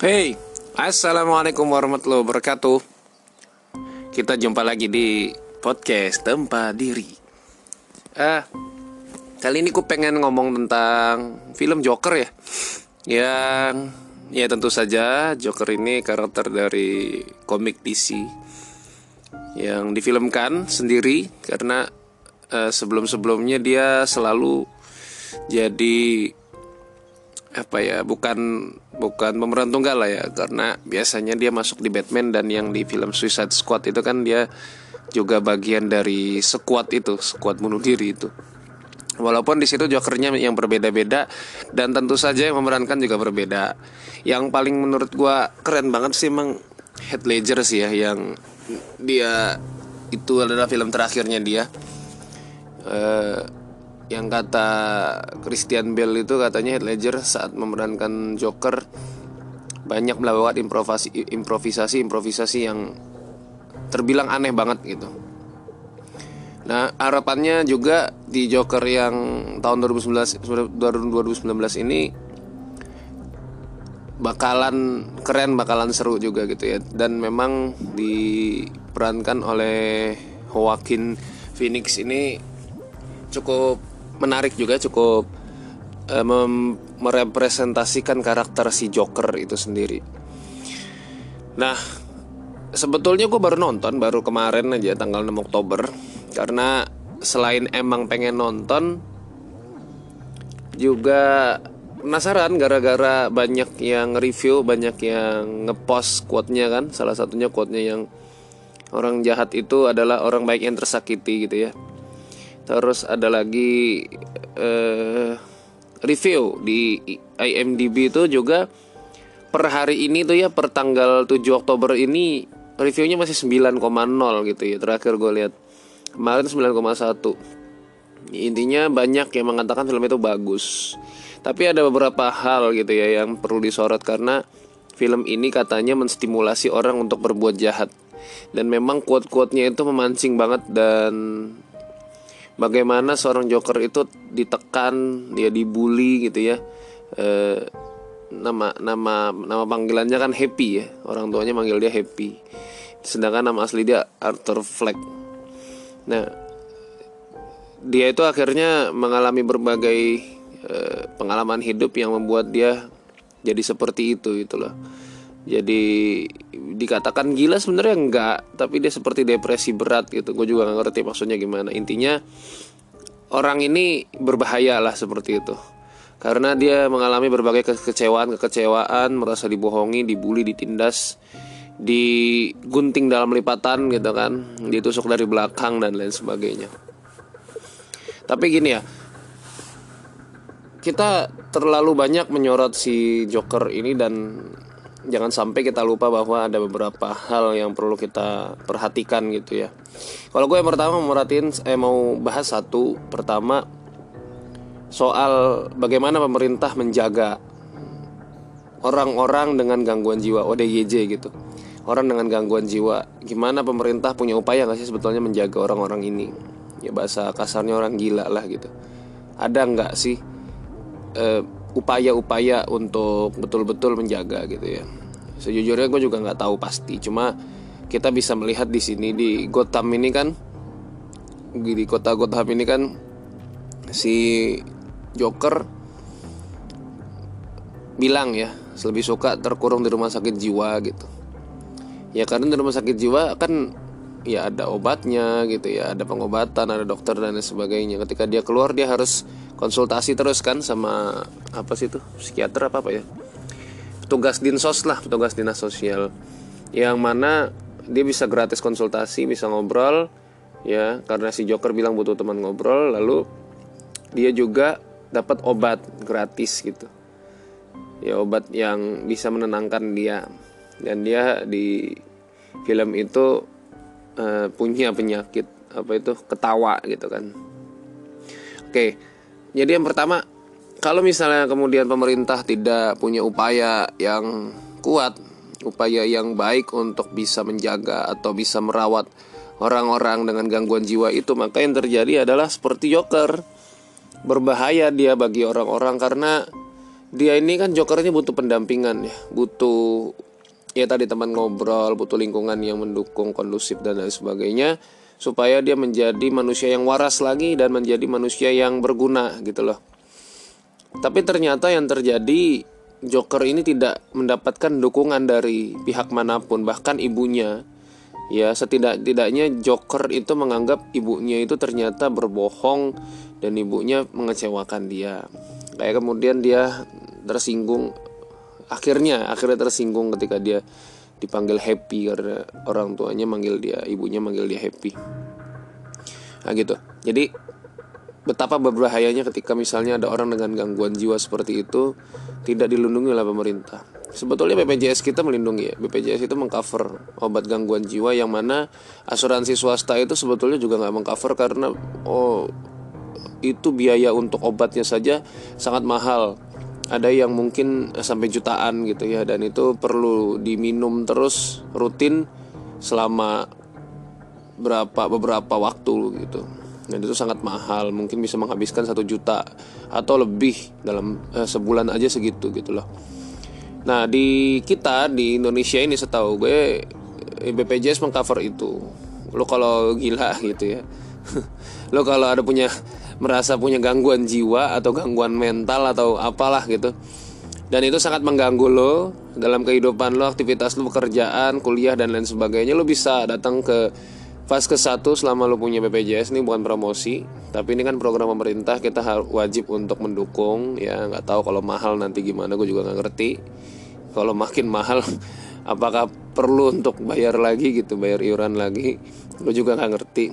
Hey, assalamualaikum warahmatullahi wabarakatuh. Kita jumpa lagi di podcast tempat diri. Ah, kali ini ku pengen ngomong tentang film Joker ya, yang ya tentu saja Joker ini karakter dari komik DC yang difilmkan sendiri karena uh, sebelum-sebelumnya dia selalu jadi apa ya bukan bukan pemeran tunggal lah ya. Karena biasanya dia masuk di Batman dan yang di film Suicide Squad itu kan dia juga bagian dari squad itu squad bunuh diri itu. Walaupun di situ jokernya yang berbeda-beda dan tentu saja yang memerankan juga berbeda. Yang paling menurut gua keren banget sih emang Heath Ledger sih ya yang dia itu adalah film terakhirnya dia. Uh, yang kata Christian Bale itu katanya Heath Ledger saat memerankan Joker banyak melakukan improvisasi improvisasi improvisasi yang terbilang aneh banget gitu. Nah harapannya juga di Joker yang tahun 2019 2019 ini bakalan keren bakalan seru juga gitu ya dan memang diperankan oleh Joaquin Phoenix ini cukup menarik juga cukup uh, merepresentasikan karakter si Joker itu sendiri. Nah, sebetulnya gue baru nonton baru kemarin aja tanggal 6 Oktober karena selain emang pengen nonton juga penasaran gara-gara banyak yang review banyak yang ngepost quote-nya kan salah satunya quote-nya yang orang jahat itu adalah orang baik yang tersakiti gitu ya Terus ada lagi uh, review di IMDb itu juga per hari ini tuh ya per tanggal 7 Oktober ini reviewnya masih 9,0 gitu ya terakhir gue lihat. Kemarin 9,1 intinya banyak yang mengatakan film itu bagus. Tapi ada beberapa hal gitu ya yang perlu disorot karena film ini katanya menstimulasi orang untuk berbuat jahat. Dan memang quote-quote-nya itu memancing banget dan bagaimana seorang joker itu ditekan dia dibully gitu ya. E, nama nama nama panggilannya kan happy ya. Orang tuanya manggil dia happy. Sedangkan nama asli dia Arthur Fleck. Nah dia itu akhirnya mengalami berbagai e, pengalaman hidup yang membuat dia jadi seperti itu itulah jadi dikatakan gila sebenarnya enggak tapi dia seperti depresi berat gitu. Gue juga gak ngerti maksudnya gimana. Intinya orang ini berbahaya lah seperti itu. Karena dia mengalami berbagai kekecewaan kekecewaan merasa dibohongi dibully ditindas digunting dalam lipatan gitu kan. Ditusuk dari belakang dan lain sebagainya. Tapi gini ya kita terlalu banyak menyorot si Joker ini dan jangan sampai kita lupa bahwa ada beberapa hal yang perlu kita perhatikan gitu ya. Kalau gue yang pertama mau merhatiin, eh mau bahas satu pertama soal bagaimana pemerintah menjaga orang-orang dengan gangguan jiwa ODGJ gitu. Orang dengan gangguan jiwa, gimana pemerintah punya upaya nggak sih sebetulnya menjaga orang-orang ini? Ya bahasa kasarnya orang gila lah gitu. Ada nggak sih? Uh, upaya-upaya untuk betul-betul menjaga gitu ya. Sejujurnya gue juga nggak tahu pasti, cuma kita bisa melihat di sini di Gotham ini kan di kota Gotham ini kan si Joker bilang ya lebih suka terkurung di rumah sakit jiwa gitu ya karena di rumah sakit jiwa kan ya ada obatnya gitu ya ada pengobatan ada dokter dan sebagainya ketika dia keluar dia harus konsultasi terus kan sama apa sih itu psikiater apa apa ya? Petugas dinsos lah petugas dinas sosial. Yang mana dia bisa gratis konsultasi bisa ngobrol ya. Karena si Joker bilang butuh teman ngobrol lalu dia juga dapat obat gratis gitu. Ya obat yang bisa menenangkan dia. Dan dia di film itu uh, punya penyakit apa itu ketawa gitu kan. Oke jadi yang pertama, kalau misalnya kemudian pemerintah tidak punya upaya yang kuat, upaya yang baik untuk bisa menjaga atau bisa merawat orang-orang dengan gangguan jiwa itu, maka yang terjadi adalah seperti Joker. Berbahaya dia bagi orang-orang karena dia ini kan Joker ini butuh pendampingan ya butuh ya tadi teman ngobrol butuh lingkungan yang mendukung kondusif dan lain sebagainya supaya dia menjadi manusia yang waras lagi dan menjadi manusia yang berguna gitu loh. Tapi ternyata yang terjadi Joker ini tidak mendapatkan dukungan dari pihak mana pun bahkan ibunya. Ya setidak-tidaknya Joker itu menganggap ibunya itu ternyata berbohong dan ibunya mengecewakan dia. Kayak kemudian dia tersinggung akhirnya akhirnya tersinggung ketika dia dipanggil happy karena orang tuanya manggil dia ibunya manggil dia happy. Nah gitu. Jadi betapa berbahayanya ketika misalnya ada orang dengan gangguan jiwa seperti itu tidak dilindungi oleh pemerintah. Sebetulnya BPJS kita melindungi ya. BPJS itu mengcover obat gangguan jiwa yang mana asuransi swasta itu sebetulnya juga nggak mengcover karena oh itu biaya untuk obatnya saja sangat mahal ada yang mungkin sampai jutaan gitu ya dan itu perlu diminum terus rutin selama berapa beberapa waktu gitu. Dan itu sangat mahal mungkin bisa menghabiskan satu juta atau lebih dalam eh, sebulan aja segitu gitu loh. Nah di kita di Indonesia ini setahu gue eh, BPJS mengcover itu. Lo kalau gila gitu ya. Lo kalau ada punya merasa punya gangguan jiwa atau gangguan mental atau apalah gitu. Dan itu sangat mengganggu lo dalam kehidupan lo aktivitas lo pekerjaan kuliah dan lain sebagainya. Lo bisa datang ke fase ke satu selama lo punya BPJS ini bukan promosi tapi ini kan program pemerintah. Kita wajib untuk mendukung ya. Nggak tahu kalau mahal nanti gimana gue juga nggak ngerti. Kalau makin mahal apakah perlu untuk bayar lagi gitu bayar iuran lagi? Gue juga nggak ngerti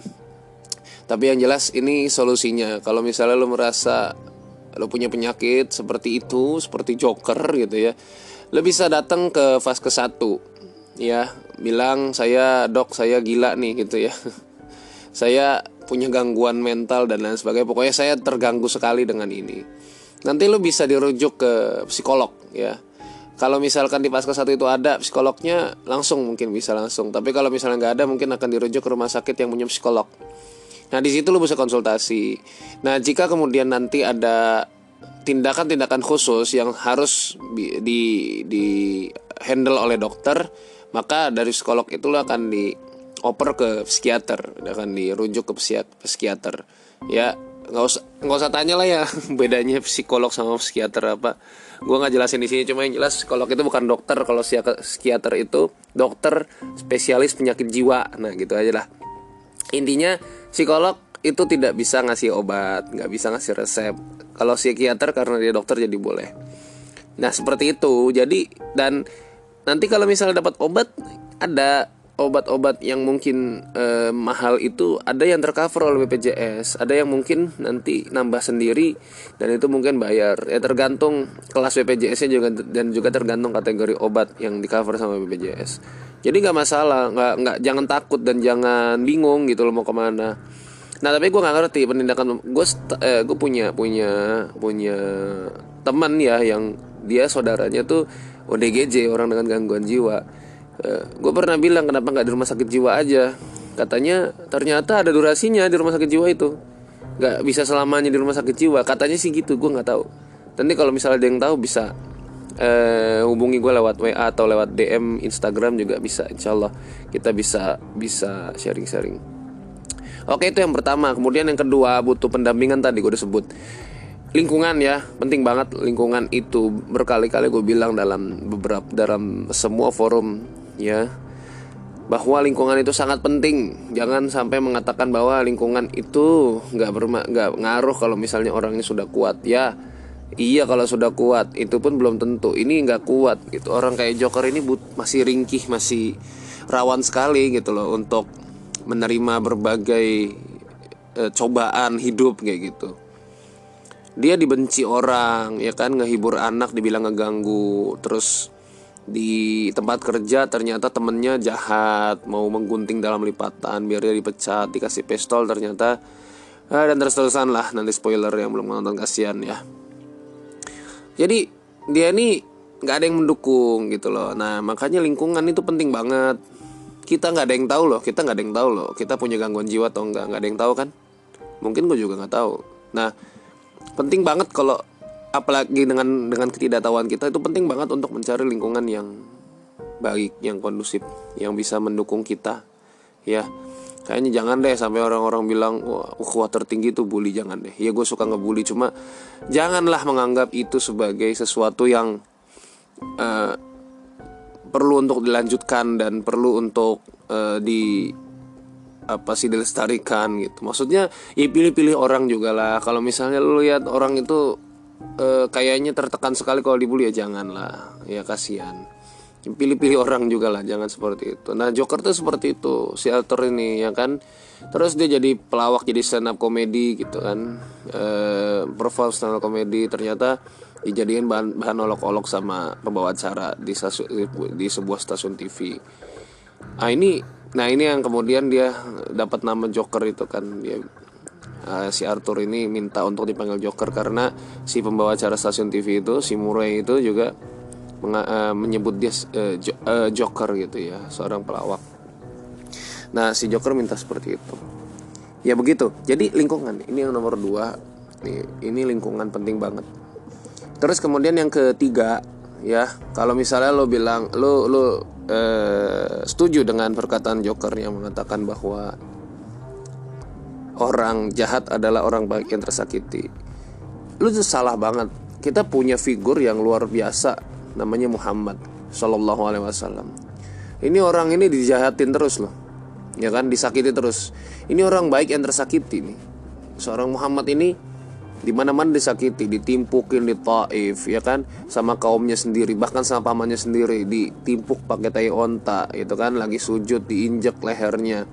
tapi yang jelas ini solusinya. Kalau misalnya lo merasa lo punya penyakit seperti itu, seperti joker gitu ya, lo bisa datang ke fase ke satu, ya, bilang saya dok saya gila nih gitu ya, saya punya gangguan mental dan lain sebagainya. Pokoknya saya terganggu sekali dengan ini. Nanti lo bisa dirujuk ke psikolog ya. Kalau misalkan di fase satu itu ada psikolognya langsung mungkin bisa langsung. Tapi kalau misalnya nggak ada mungkin akan dirujuk ke rumah sakit yang punya psikolog. Nah di situ lo bisa konsultasi. Nah jika kemudian nanti ada tindakan-tindakan khusus yang harus di, di handle oleh dokter, maka dari psikolog itu lo akan dioper ke psikiater, akan dirujuk ke psikiater. Ya nggak usah nggak usah tanya lah ya bedanya psikolog sama psikiater apa. Gue nggak jelasin di sini cuma yang jelas psikolog itu bukan dokter. Kalau psikiater itu dokter spesialis penyakit jiwa. Nah gitu aja lah intinya psikolog itu tidak bisa ngasih obat nggak bisa ngasih resep. Kalau psikiater karena dia dokter jadi boleh. Nah seperti itu. Jadi dan nanti kalau misalnya dapat obat ada obat-obat yang mungkin eh, mahal itu ada yang tercover oleh BPJS ada yang mungkin nanti nambah sendiri dan itu mungkin bayar. Ya tergantung kelas BPJS-nya juga dan juga tergantung kategori obat yang di cover sama BPJS jadi nggak masalah nggak nggak jangan takut dan jangan bingung gitu loh mau ke mana. Nah tapi gue nggak ngerti penindakan gue eh, gue punya punya punya teman ya yang dia saudaranya tuh ODGJ orang dengan gangguan jiwa eh, gue pernah bilang kenapa nggak di rumah sakit jiwa aja? Katanya ternyata ada durasinya di rumah sakit jiwa itu. Nggak bisa selamanya di rumah sakit jiwa. Katanya sih gitu gue nggak tahu. Nanti kalau misalnya ada yang tahu bisa eh, hubungi gue lewat WA atau lewat DM Instagram juga bisa Insya Allah. Kita bisa bisa sharing-sharing. Oke itu yang pertama. Kemudian yang kedua butuh pendampingan tadi gue udah sebut. Lingkungan ya Penting banget lingkungan itu. Berkali-kali gue bilang dalam beberapa Dalam semua forum ya bahwa lingkungan itu sangat penting. Jangan sampai mengatakan bahwa lingkungan itu nggak berma nggak ngaruh kalau misalnya orangnya sudah kuat. Ya, Iya kalau sudah kuat itu pun belum tentu. Ini nggak kuat. Gitu orang kayak Joker ini but masih ringkih masih rawan sekali gitu loh untuk menerima berbagai e, cobaan hidup kayak gitu. Dia dibenci orang ya kan? Ngehibur anak dibilang ngeganggu. Terus di tempat kerja ternyata temennya jahat mau menggunting dalam lipatan biar dia dipecat dikasih pistol ternyata. Ah, dan terus terusan lah nanti spoiler yang belum nonton kasihan ya. Jadi dia ini nggak ada yang mendukung gitu loh. Nah makanya lingkungan itu penting banget. Kita nggak ada yang tahu loh kita nggak ada yang tahu loh kita punya gangguan jiwa atau enggak nggak ada yang tahu kan? Mungkin gue juga nggak tahu. Nah penting banget kalau apalagi dengan dengan ketidaktahuan kita itu penting banget untuk mencari lingkungan yang baik yang kondusif yang bisa mendukung kita ya. Kayaknya jangan deh sampai orang-orang bilang wah ukhuwah tertinggi itu bully. Jangan deh. Ya gue suka ngebully cuma janganlah menganggap itu sebagai sesuatu yang uh, perlu untuk dilanjutkan dan perlu untuk uh, di apa sih dilestarikan gitu. Maksudnya ya pilih-pilih orang juga lah. Kalau misalnya lu lihat orang itu uh, kayaknya tertekan sekali kalau dibully ya jangan lah ya kasihan. Pilih-pilih orang juga lah jangan seperti itu. Nah Joker tuh seperti itu si Alter ini ya kan? Terus dia jadi pelawak jadi stand up komedi gitu kan. E, perform stand up komedi ternyata dijadikan bahan, bahan olok-olok sama pembawa acara di di sebuah stasiun TV ah ini nah ini yang kemudian dia dapat nama Joker itu kan. Dia uh, si Arthur ini minta untuk dipanggil Joker karena si pembawa acara stasiun TV itu si Murray itu juga uh, menyebut dia uh, jo Joker gitu ya seorang pelawak. Nah si Joker minta seperti itu. Ya begitu. Jadi lingkungan ini yang nomor dua. Ini, ini lingkungan penting banget. Terus kemudian yang ketiga ya kalau misalnya lo bilang lo lo uh, setuju dengan perkataan Joker yang mengatakan bahwa orang jahat adalah orang baik yang tersakiti. Lu tuh salah banget. Kita punya figur yang luar biasa namanya Muhammad Shallallahu Alaihi Wasallam. Ini orang ini dijahatin terus loh ya kan? Disakiti terus. Ini orang baik yang tersakiti nih. Seorang Muhammad ini di mana mana disakiti, ditimpukin di Taif, ya kan, sama kaumnya sendiri, bahkan sama pamannya sendiri, ditimpuk pakai tai onta, itu kan, lagi sujud, diinjek lehernya.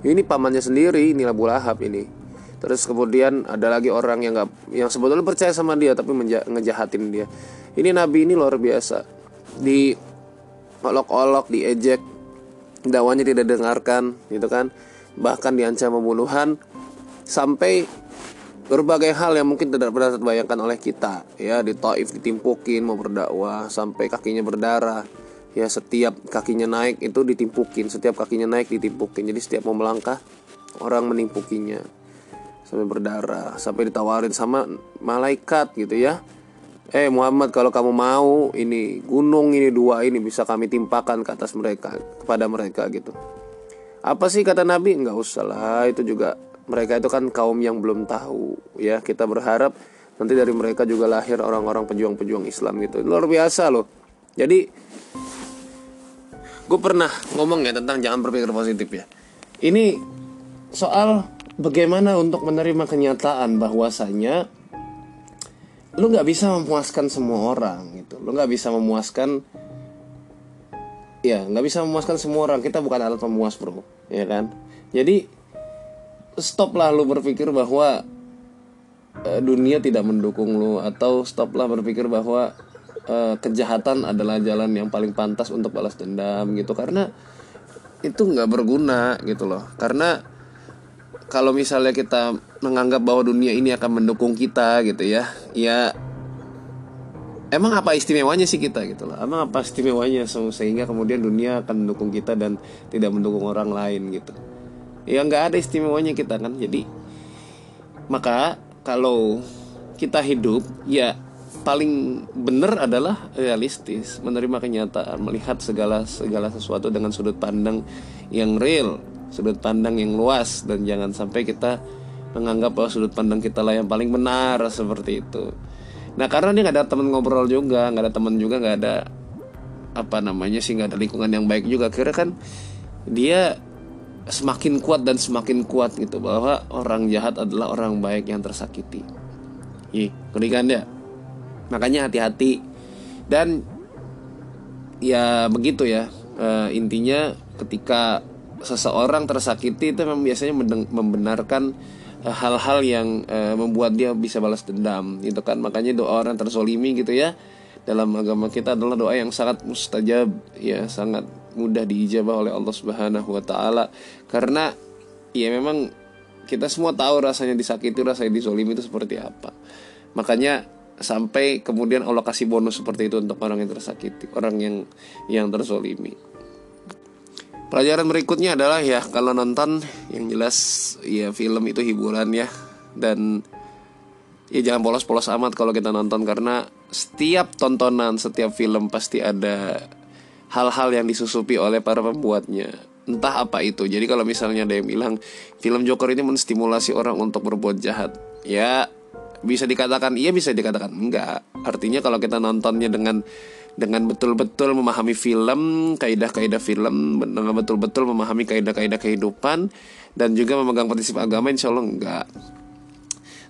Ini pamannya sendiri, ini Abu Lahab ini. Terus kemudian ada lagi orang yang nggak, yang sebetulnya percaya sama dia tapi ngejahatin dia. Ini nabi ini luar biasa. Di olok-olok, diejek, dakwanya tidak dengarkan, gitu kan. Bahkan diancam pembunuhan sampai berbagai hal yang mungkin tidak pernah terbayangkan oleh kita ya di Taif ditimpukin mau berdakwah sampai kakinya berdarah ya setiap kakinya naik itu ditimpukin. Setiap kakinya naik ditimpukin. Jadi setiap mau melangkah orang menimpukinya. Sampai berdarah sampai ditawarin sama malaikat gitu ya. Eh Muhammad kalau kamu mau ini gunung ini dua ini bisa kami timpakan ke atas mereka kepada mereka gitu. Apa sih kata Nabi? Nggak usah lah itu juga mereka itu kan kaum yang belum tahu ya. Kita berharap nanti dari mereka juga lahir orang-orang pejuang-pejuang Islam gitu. Luar biasa loh. Jadi gue pernah ngomong ya tentang jangan berpikir positif ya. Ini soal bagaimana untuk menerima kenyataan bahwasanya lu nggak bisa memuaskan semua orang gitu. Lu nggak bisa memuaskan ya nggak bisa memuaskan semua orang. Kita bukan alat pemuas bro ya kan? Jadi stoplah lu berpikir bahwa uh, dunia tidak mendukung lu atau stoplah berpikir bahwa uh, kejahatan adalah jalan yang paling pantas untuk balas dendam gitu. Karena itu nggak berguna gitu loh. Karena kalau misalnya kita menganggap bahwa dunia ini akan mendukung kita gitu ya ya emang apa istimewanya sih kita gitu loh? Emang apa istimewanya sehingga kemudian dunia akan mendukung kita dan tidak mendukung orang lain gitu? Ya nggak ada istimewanya kita kan. Jadi maka kalau kita hidup ya paling benar adalah realistis menerima kenyataan melihat segala segala sesuatu dengan sudut pandang yang real sudut pandang yang luas dan jangan sampai kita menganggap bahwa sudut pandang kita lah yang paling benar seperti itu. Nah karena dia nggak ada teman ngobrol juga, nggak ada teman juga, nggak ada apa namanya sih nggak ada lingkungan yang baik juga. Kira kan dia semakin kuat dan semakin kuat gitu bahwa orang jahat adalah orang baik yang tersakiti. Ih, kan ya. Makanya hati-hati. Dan ya begitu ya. E, intinya ketika seseorang tersakiti itu memang biasanya membenarkan eh, hal-hal yang uh, membuat dia bisa balas dendam gitu kan. Makanya doa orang tersolimi gitu ya dalam agama kita adalah doa yang sangat mustajab ya sangat mudah diijabah oleh Allah Subhanahu wa taala. Karena ya memang kita semua tahu rasanya disakiti rasanya disolimi itu seperti apa. Makanya sampai kemudian Allah kasih bonus seperti itu untuk orang yang tersakiti orang yang yang tersolimi Pelajaran berikutnya adalah ya kalau nonton yang jelas ya film itu hiburan ya dan ya jangan polos-polos amat kalau kita nonton karena setiap tontonan, setiap film pasti ada hal-hal yang disusupi oleh para pembuatnya. Entah apa itu. Jadi kalau misalnya ada yang bilang film Joker ini menstimulasi orang untuk berbuat jahat, ya bisa dikatakan iya bisa dikatakan enggak. Artinya kalau kita nontonnya dengan dengan betul-betul memahami film, kaidah-kaidah film, dengan betul-betul memahami kaidah-kaidah kehidupan dan juga memegang prinsip agama insya Allah enggak.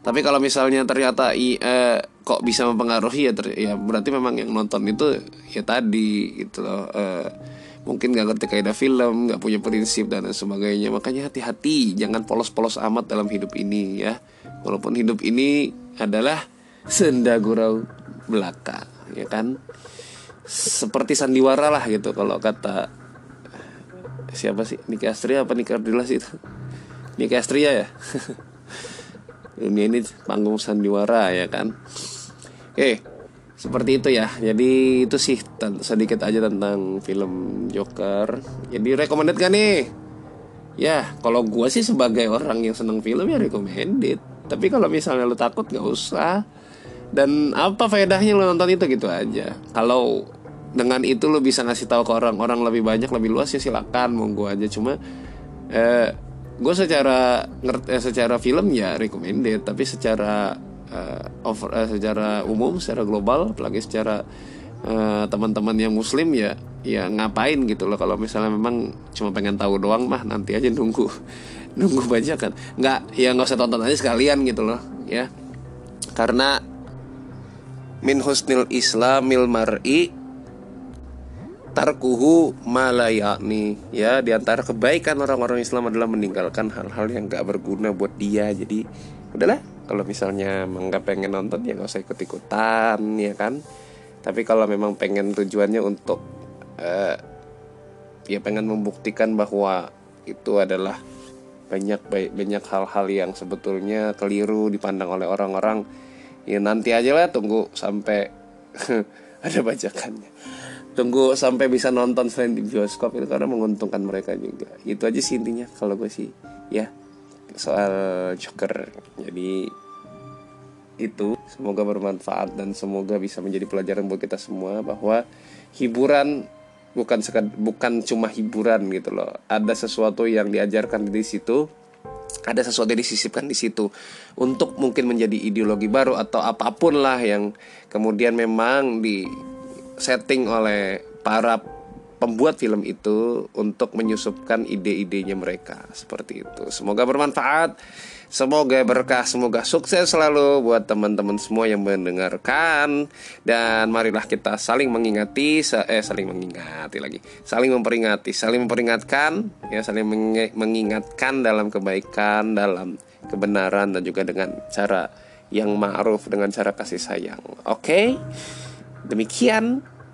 Tapi kalau misalnya ternyata i, eh, kok bisa mempengaruhi ya, ter, ya berarti memang yang nonton itu ya tadi gitu loh. Eh, mungkin nggak ngerti kaidah film, nggak punya prinsip dan sebagainya. Makanya hati-hati, jangan polos-polos amat dalam hidup ini ya. Walaupun hidup ini adalah senda gurau belaka, ya kan? Seperti sandiwara lah gitu kalau kata siapa sih? Niki Astria apa Niki sih itu? Niki Astria ya? Dunia ini panggung sandiwara ya kan? Oke seperti itu ya. Jadi itu sih sedikit aja tentang film Joker. Jadi recommended kan nih? Ya kalau gue sih sebagai orang yang seneng film ya recommended tapi kalau misalnya lo takut gak usah. Dan apa faedahnya lo nonton itu gitu aja. Kalau dengan itu lo bisa ngasih tahu ke orang-orang lebih banyak lebih luas ya silakan monggo aja. Cuma eh, gue secara ngerti eh, secara film ya recommended tapi secara uh, over uh, secara umum secara global apalagi secara uh, teman-teman yang muslim ya ya ngapain gitu loh. Kalau misalnya memang cuma pengen tahu doang mah nanti aja nunggu nunggu baca kan. Nggak ya nggak usah tonton aja sekalian gitu loh ya. Karena min husnil islamil mar'i tarkuhu malayakni ya. Di antara kebaikan orang-orang Islam adalah meninggalkan hal-hal yang gak berguna buat dia. Jadi udahlah. Kalau misalnya emang gak pengen nonton ya gak usah ikut-ikutan ya kan. Tapi kalau memang pengen tujuannya untuk uh, ya pengen membuktikan bahwa itu adalah banyak banyak hal-hal yang sebetulnya keliru dipandang oleh orang-orang. Ya nanti aja lah tunggu sampai ada bajakannya. Tunggu sampai bisa nonton selain di bioskop itu karena menguntungkan mereka juga. Itu aja sih intinya kalau gue sih. Ya soal Joker. Jadi itu. Semoga bermanfaat dan semoga bisa menjadi pelajaran buat kita semua bahwa hiburan bukan sekad, bukan cuma hiburan gitu loh. Ada sesuatu yang diajarkan di situ ada sesuatu yang disisipkan di situ untuk mungkin menjadi ideologi baru atau apa pun lah yang kemudian memang di setting oleh para pembuat film itu untuk menyusupkan ide-idenya mereka seperti itu. Semoga bermanfaat, semoga berkah, semoga sukses selalu buat teman-teman semua yang mendengarkan dan marilah kita saling mengingati, eh saling mengingati lagi, saling memperingati, saling memperingatkan, ya saling mengingatkan dalam kebaikan, dalam kebenaran dan juga dengan cara yang ma'ruf dengan cara kasih sayang. Oke? Okay? Demikian.